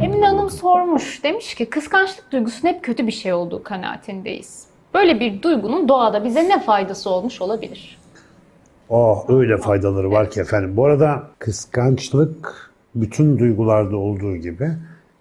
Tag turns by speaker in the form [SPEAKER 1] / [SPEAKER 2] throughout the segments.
[SPEAKER 1] Emine Hanım sormuş. Demiş ki kıskançlık duygusunun hep kötü bir şey olduğu kanaatindeyiz. Böyle bir duygunun doğada bize ne faydası olmuş olabilir?
[SPEAKER 2] Oh öyle faydaları var ki efendim. Bu arada kıskançlık bütün duygularda olduğu gibi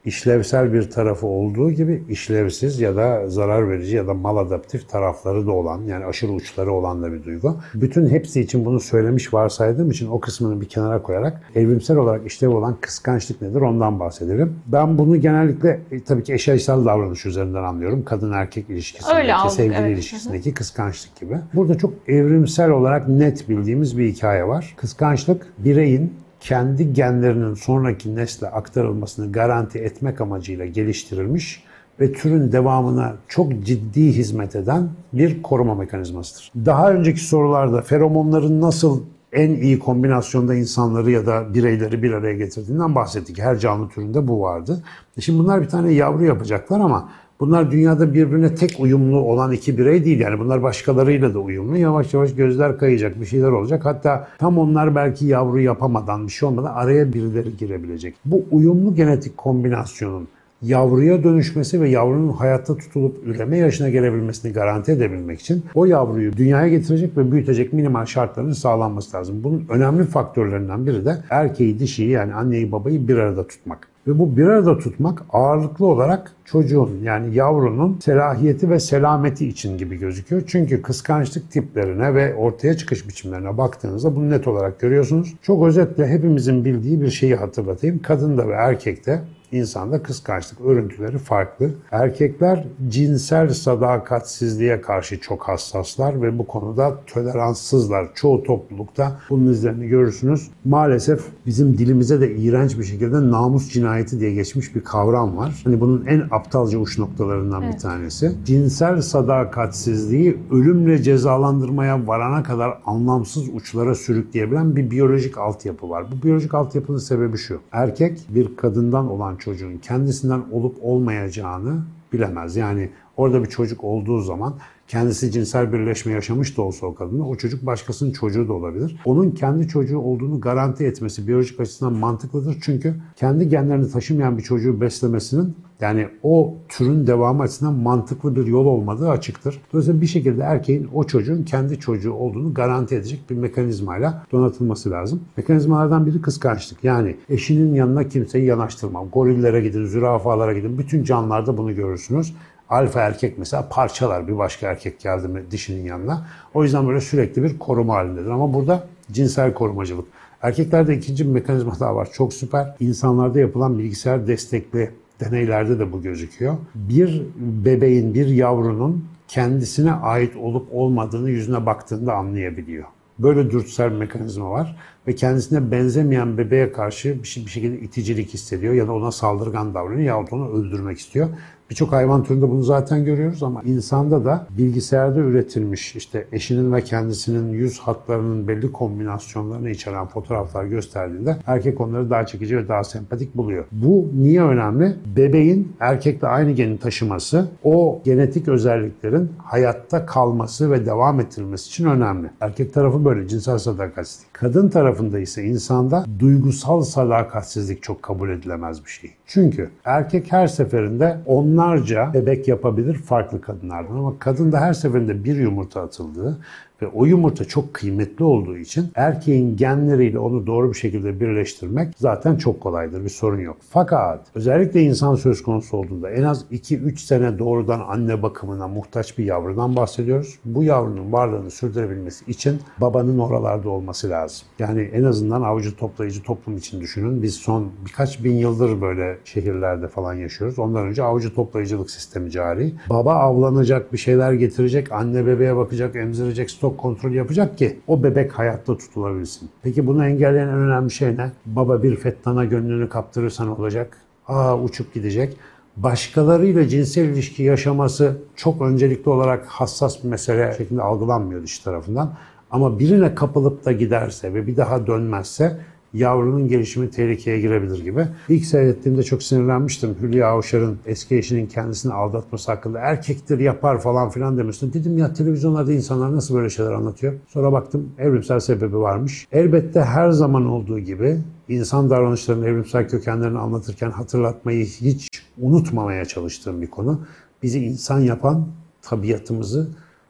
[SPEAKER 2] işlevsel bir tarafı olduğu gibi işlevsiz ya da zarar verici ya da maladaptif tarafları da olan yani aşırı uçları olan da bir duygu. Bütün hepsi için bunu söylemiş varsaydığım için o kısmını bir kenara koyarak evrimsel olarak işlev olan kıskançlık nedir ondan bahsedelim. Ben bunu genellikle e, tabii ki eşyaysal davranış üzerinden anlıyorum. Kadın erkek ilişkisindeki,
[SPEAKER 1] Öyle aldık,
[SPEAKER 2] sevgili
[SPEAKER 1] evet.
[SPEAKER 2] ilişkisindeki kıskançlık gibi. Burada çok evrimsel olarak net bildiğimiz bir hikaye var. Kıskançlık bireyin kendi genlerinin sonraki nesle aktarılmasını garanti etmek amacıyla geliştirilmiş ve türün devamına çok ciddi hizmet eden bir koruma mekanizmasıdır. Daha önceki sorularda feromonların nasıl en iyi kombinasyonda insanları ya da bireyleri bir araya getirdiğinden bahsettik. Her canlı türünde bu vardı. Şimdi bunlar bir tane yavru yapacaklar ama bunlar dünyada birbirine tek uyumlu olan iki birey değil. Yani bunlar başkalarıyla da uyumlu. Yavaş yavaş gözler kayacak, bir şeyler olacak. Hatta tam onlar belki yavru yapamadan, bir şey olmadan araya birileri girebilecek. Bu uyumlu genetik kombinasyonun yavruya dönüşmesi ve yavrunun hayatta tutulup üreme yaşına gelebilmesini garanti edebilmek için o yavruyu dünyaya getirecek ve büyütecek minimal şartların sağlanması lazım. Bunun önemli faktörlerinden biri de erkeği dişiyi yani anneyi babayı bir arada tutmak. Ve bu bir arada tutmak ağırlıklı olarak çocuğun yani yavrunun selahiyeti ve selameti için gibi gözüküyor. Çünkü kıskançlık tiplerine ve ortaya çıkış biçimlerine baktığınızda bunu net olarak görüyorsunuz. Çok özetle hepimizin bildiği bir şeyi hatırlatayım. Kadında ve erkekte İnsanda kıskançlık örüntüleri farklı. Erkekler cinsel sadakatsizliğe karşı çok hassaslar ve bu konuda toleranssızlar. Çoğu toplulukta bunun izlerini görürsünüz. Maalesef bizim dilimize de iğrenç bir şekilde namus cinayeti diye geçmiş bir kavram var. Hani bunun en aptalca uç noktalarından bir tanesi. Cinsel sadakatsizliği ölümle cezalandırmaya varana kadar anlamsız uçlara sürükleyebilen bir biyolojik altyapı var. Bu biyolojik altyapının sebebi şu. Erkek bir kadından olan çocuğun kendisinden olup olmayacağını bilemez. Yani orada bir çocuk olduğu zaman kendisi cinsel birleşme yaşamış da olsa o kadınla o çocuk başkasının çocuğu da olabilir. Onun kendi çocuğu olduğunu garanti etmesi biyolojik açıdan mantıklıdır. Çünkü kendi genlerini taşımayan bir çocuğu beslemesinin yani o türün devamı açısından mantıklı bir yol olmadığı açıktır. Dolayısıyla bir şekilde erkeğin o çocuğun kendi çocuğu olduğunu garanti edecek bir mekanizmayla donatılması lazım. Mekanizmalardan biri kıskançlık. Yani eşinin yanına kimseyi yanaştırmam. Gorillere gidin, zürafalara gidin. Bütün canlılarda bunu görürsünüz. Alfa erkek mesela parçalar bir başka erkek geldi mi dişinin yanına. O yüzden böyle sürekli bir koruma halindedir. Ama burada cinsel korumacılık. Erkeklerde ikinci bir mekanizma daha var. Çok süper. İnsanlarda yapılan bilgisayar destekli deneylerde de bu gözüküyor. Bir bebeğin, bir yavrunun kendisine ait olup olmadığını yüzüne baktığında anlayabiliyor. Böyle dürtüsel bir mekanizma var ve kendisine benzemeyen bebeğe karşı bir, şey, bir şekilde iticilik hissediyor ya da ona saldırgan davranıyor yahut onu öldürmek istiyor. Birçok hayvan türünde bunu zaten görüyoruz ama insanda da bilgisayarda üretilmiş işte eşinin ve kendisinin yüz hatlarının belli kombinasyonlarını içeren fotoğraflar gösterdiğinde erkek onları daha çekici ve daha sempatik buluyor. Bu niye önemli? Bebeğin erkekle aynı geni taşıması o genetik özelliklerin hayatta kalması ve devam ettirilmesi için önemli. Erkek tarafı böyle cinsel sadakatsizlik. Kadın tarafında ise insanda duygusal sadakatsizlik çok kabul edilemez bir şey. Çünkü erkek her seferinde onlarca bebek yapabilir farklı kadınlardan ama kadın da her seferinde bir yumurta atıldığı ve o yumurta çok kıymetli olduğu için erkeğin genleriyle onu doğru bir şekilde birleştirmek zaten çok kolaydır. Bir sorun yok. Fakat özellikle insan söz konusu olduğunda en az 2-3 sene doğrudan anne bakımına muhtaç bir yavrudan bahsediyoruz. Bu yavrunun varlığını sürdürebilmesi için babanın oralarda olması lazım. Yani en azından avcı toplayıcı toplum için düşünün. Biz son birkaç bin yıldır böyle şehirlerde falan yaşıyoruz. Ondan önce avcı toplayıcılık sistemi cari. Baba avlanacak, bir şeyler getirecek, anne bebeğe bakacak, emzirecek, stok kontrol yapacak ki o bebek hayatta tutulabilsin. Peki bunu engelleyen en önemli şey ne? Baba bir fettana gönlünü kaptırırsa ne olacak? Aa uçup gidecek. Başkalarıyla cinsel ilişki yaşaması çok öncelikli olarak hassas bir mesele şeklinde algılanmıyor dış tarafından. Ama birine kapılıp da giderse ve bir daha dönmezse yavrunun gelişimi tehlikeye girebilir gibi. İlk seyrettiğimde çok sinirlenmiştim. Hülya Avşar'ın eski eşinin kendisini aldatması hakkında erkektir yapar falan filan demiştim. Dedim ya televizyonlarda insanlar nasıl böyle şeyler anlatıyor? Sonra baktım evrimsel sebebi varmış. Elbette her zaman olduğu gibi insan davranışlarının evrimsel kökenlerini anlatırken hatırlatmayı hiç unutmamaya çalıştığım bir konu. Bizi insan yapan tabiatımızı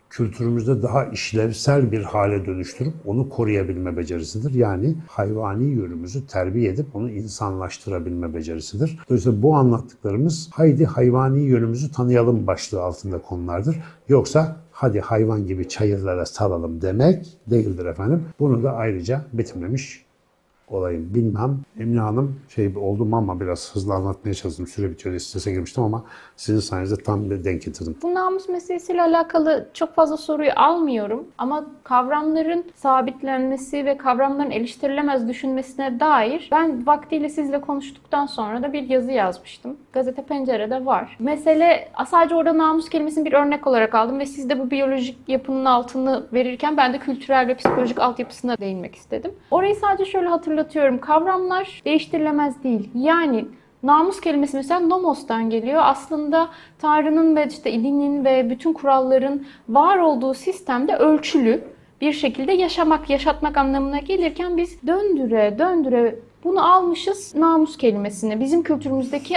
[SPEAKER 2] kültürümüzde daha işlevsel bir hale dönüştürüp onu koruyabilme becerisidir. Yani hayvani yönümüzü terbiye edip onu insanlaştırabilme becerisidir. Dolayısıyla bu anlattıklarımız haydi hayvani yönümüzü tanıyalım başlığı altında konulardır. Yoksa hadi hayvan gibi çayırlara salalım demek değildir efendim. Bunu da ayrıca betimlemiş olayım bilmem. Emine Hanım şey oldum ama biraz hızlı anlatmaya çalıştım. Süre bitiyor diye strese girmiştim ama sizin sayenizde tam bir denk getirdim.
[SPEAKER 1] Bu namus meselesiyle alakalı çok fazla soruyu almıyorum ama kavramların sabitlenmesi ve kavramların eleştirilemez düşünmesine dair ben vaktiyle sizle konuştuktan sonra da bir yazı yazmıştım. Gazete Pencere'de var. Mesele sadece orada namus kelimesini bir örnek olarak aldım ve siz de bu biyolojik yapının altını verirken ben de kültürel ve psikolojik altyapısına değinmek istedim. Orayı sadece şöyle hatırlatıyorum. Kavramlar değiştirilemez değil. Yani Namus kelimesi mesela nomos'tan geliyor. Aslında Tanrı'nın ve işte dinin ve bütün kuralların var olduğu sistemde ölçülü bir şekilde yaşamak, yaşatmak anlamına gelirken biz döndüre döndüre bunu almışız namus kelimesini. Bizim kültürümüzdeki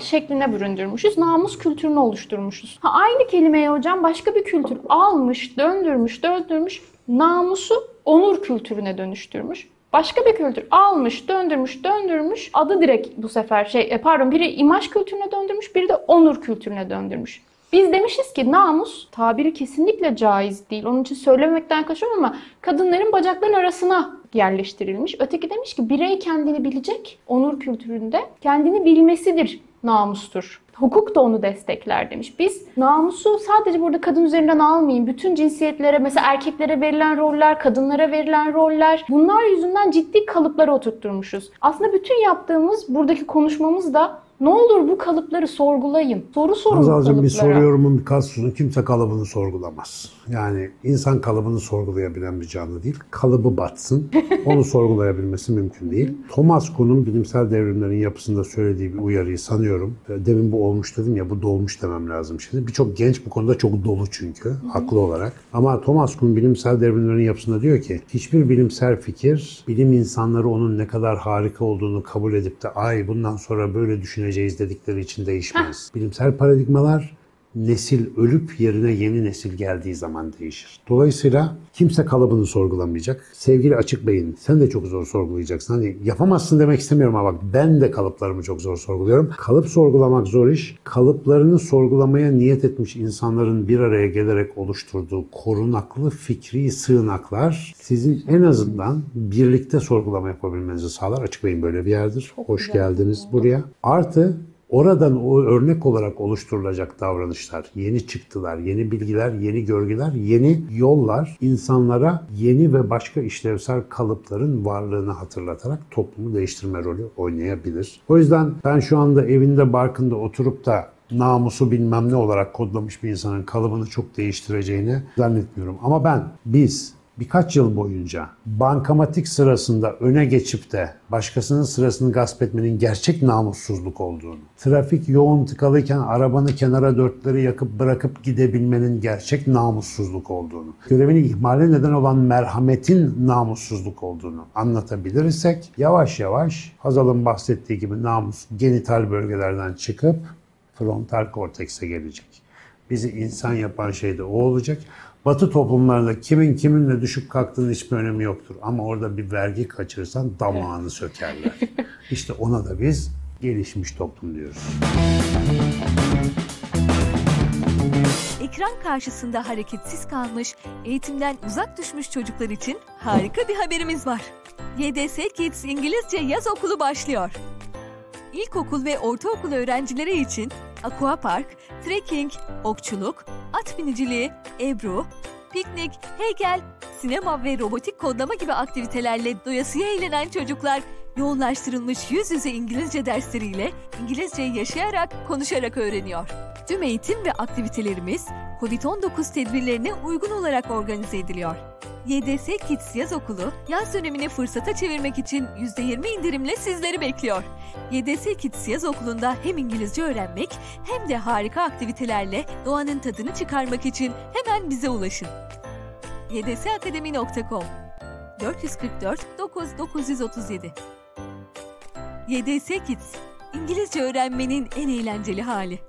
[SPEAKER 1] şekline büründürmüşüz. Namus kültürünü oluşturmuşuz. Ha, aynı kelimeyi hocam başka bir kültür almış, döndürmüş, döndürmüş. Namusu onur kültürüne dönüştürmüş. Başka bir kültür almış, döndürmüş, döndürmüş. Adı direkt bu sefer şey, e, pardon biri imaj kültürüne döndürmüş, biri de onur kültürüne döndürmüş. Biz demişiz ki namus tabiri kesinlikle caiz değil. Onun için söylemekten kaçıyorum ama kadınların bacakların arasına yerleştirilmiş. Öteki demiş ki birey kendini bilecek onur kültüründe kendini bilmesidir namustur. Hukuk da onu destekler demiş. Biz namusu sadece burada kadın üzerinden almayın. Bütün cinsiyetlere mesela erkeklere verilen roller, kadınlara verilen roller bunlar yüzünden ciddi kalıplara oturtturmuşuz. Aslında bütün yaptığımız buradaki konuşmamız da ne olur bu kalıpları sorgulayın. Soru sorun
[SPEAKER 2] Hazalcığım
[SPEAKER 1] bu
[SPEAKER 2] bir
[SPEAKER 1] kalıplara.
[SPEAKER 2] soruyorumun bir kalsın. Kimse kalıbını sorgulamaz. Yani insan kalıbını sorgulayabilen bir canlı değil. Kalıbı batsın. Onu sorgulayabilmesi mümkün değil. Thomas Kuhn'un bilimsel devrimlerin yapısında söylediği bir uyarıyı sanıyorum. Demin bu olmuş dedim ya bu dolmuş demem lazım şimdi. Birçok genç bu konuda çok dolu çünkü. Haklı olarak. Ama Thomas Kuhn bilimsel devrimlerin yapısında diyor ki hiçbir bilimsel fikir bilim insanları onun ne kadar harika olduğunu kabul edip de ay bundan sonra böyle düşüneceğiz dedikleri için değişmez. Bilimsel paradigmalar nesil ölüp yerine yeni nesil geldiği zaman değişir. Dolayısıyla kimse kalıbını sorgulamayacak. Sevgili Açık Bey'in sen de çok zor sorgulayacaksın. Hani yapamazsın demek istemiyorum ama bak ben de kalıplarımı çok zor sorguluyorum. Kalıp sorgulamak zor iş. Kalıplarını sorgulamaya niyet etmiş insanların bir araya gelerek oluşturduğu korunaklı fikri sığınaklar sizin en azından birlikte sorgulama yapabilmenizi sağlar. Açık Bey'in böyle bir yerdir. Hoş geldiniz buraya. Artı Oradan o örnek olarak oluşturulacak davranışlar, yeni çıktılar, yeni bilgiler, yeni görgüler, yeni yollar insanlara yeni ve başka işlevsel kalıpların varlığını hatırlatarak toplumu değiştirme rolü oynayabilir. O yüzden ben şu anda evinde barkında oturup da namusu bilmem ne olarak kodlamış bir insanın kalıbını çok değiştireceğini zannetmiyorum. Ama ben, biz birkaç yıl boyunca bankamatik sırasında öne geçip de başkasının sırasını gasp etmenin gerçek namussuzluk olduğunu, trafik yoğun tıkalıyken arabanı kenara dörtleri yakıp bırakıp gidebilmenin gerçek namussuzluk olduğunu, görevini ihmale neden olan merhametin namussuzluk olduğunu anlatabilirsek yavaş yavaş Hazal'ın bahsettiği gibi namus genital bölgelerden çıkıp frontal kortekse gelecek. Bizi insan yapan şey de o olacak. Batı toplumlarında kimin kiminle düşüp kalktığının hiçbir önemi yoktur. Ama orada bir vergi kaçırırsan damağını sökerler. İşte ona da biz gelişmiş toplum diyoruz.
[SPEAKER 3] Ekran karşısında hareketsiz kalmış, eğitimden uzak düşmüş çocuklar için harika bir haberimiz var. YDS Kids İngilizce Yaz Okulu başlıyor. İlkokul ve ortaokul öğrencileri için aquapark, trekking, okçuluk, at biniciliği, ebru, piknik, heykel, sinema ve robotik kodlama gibi aktivitelerle doyasıya eğlenen çocuklar yoğunlaştırılmış yüz yüze İngilizce dersleriyle İngilizceyi yaşayarak, konuşarak öğreniyor. Tüm eğitim ve aktivitelerimiz COVID-19 tedbirlerine uygun olarak organize ediliyor. YDS Kids Yaz Okulu yaz dönemini fırsata çevirmek için %20 indirimle sizleri bekliyor. YDS Kids Yaz Okulu'nda hem İngilizce öğrenmek hem de harika aktivitelerle doğanın tadını çıkarmak için hemen bize ulaşın. ydsakademi.com 444 9937 YDS Kids İngilizce öğrenmenin en eğlenceli hali.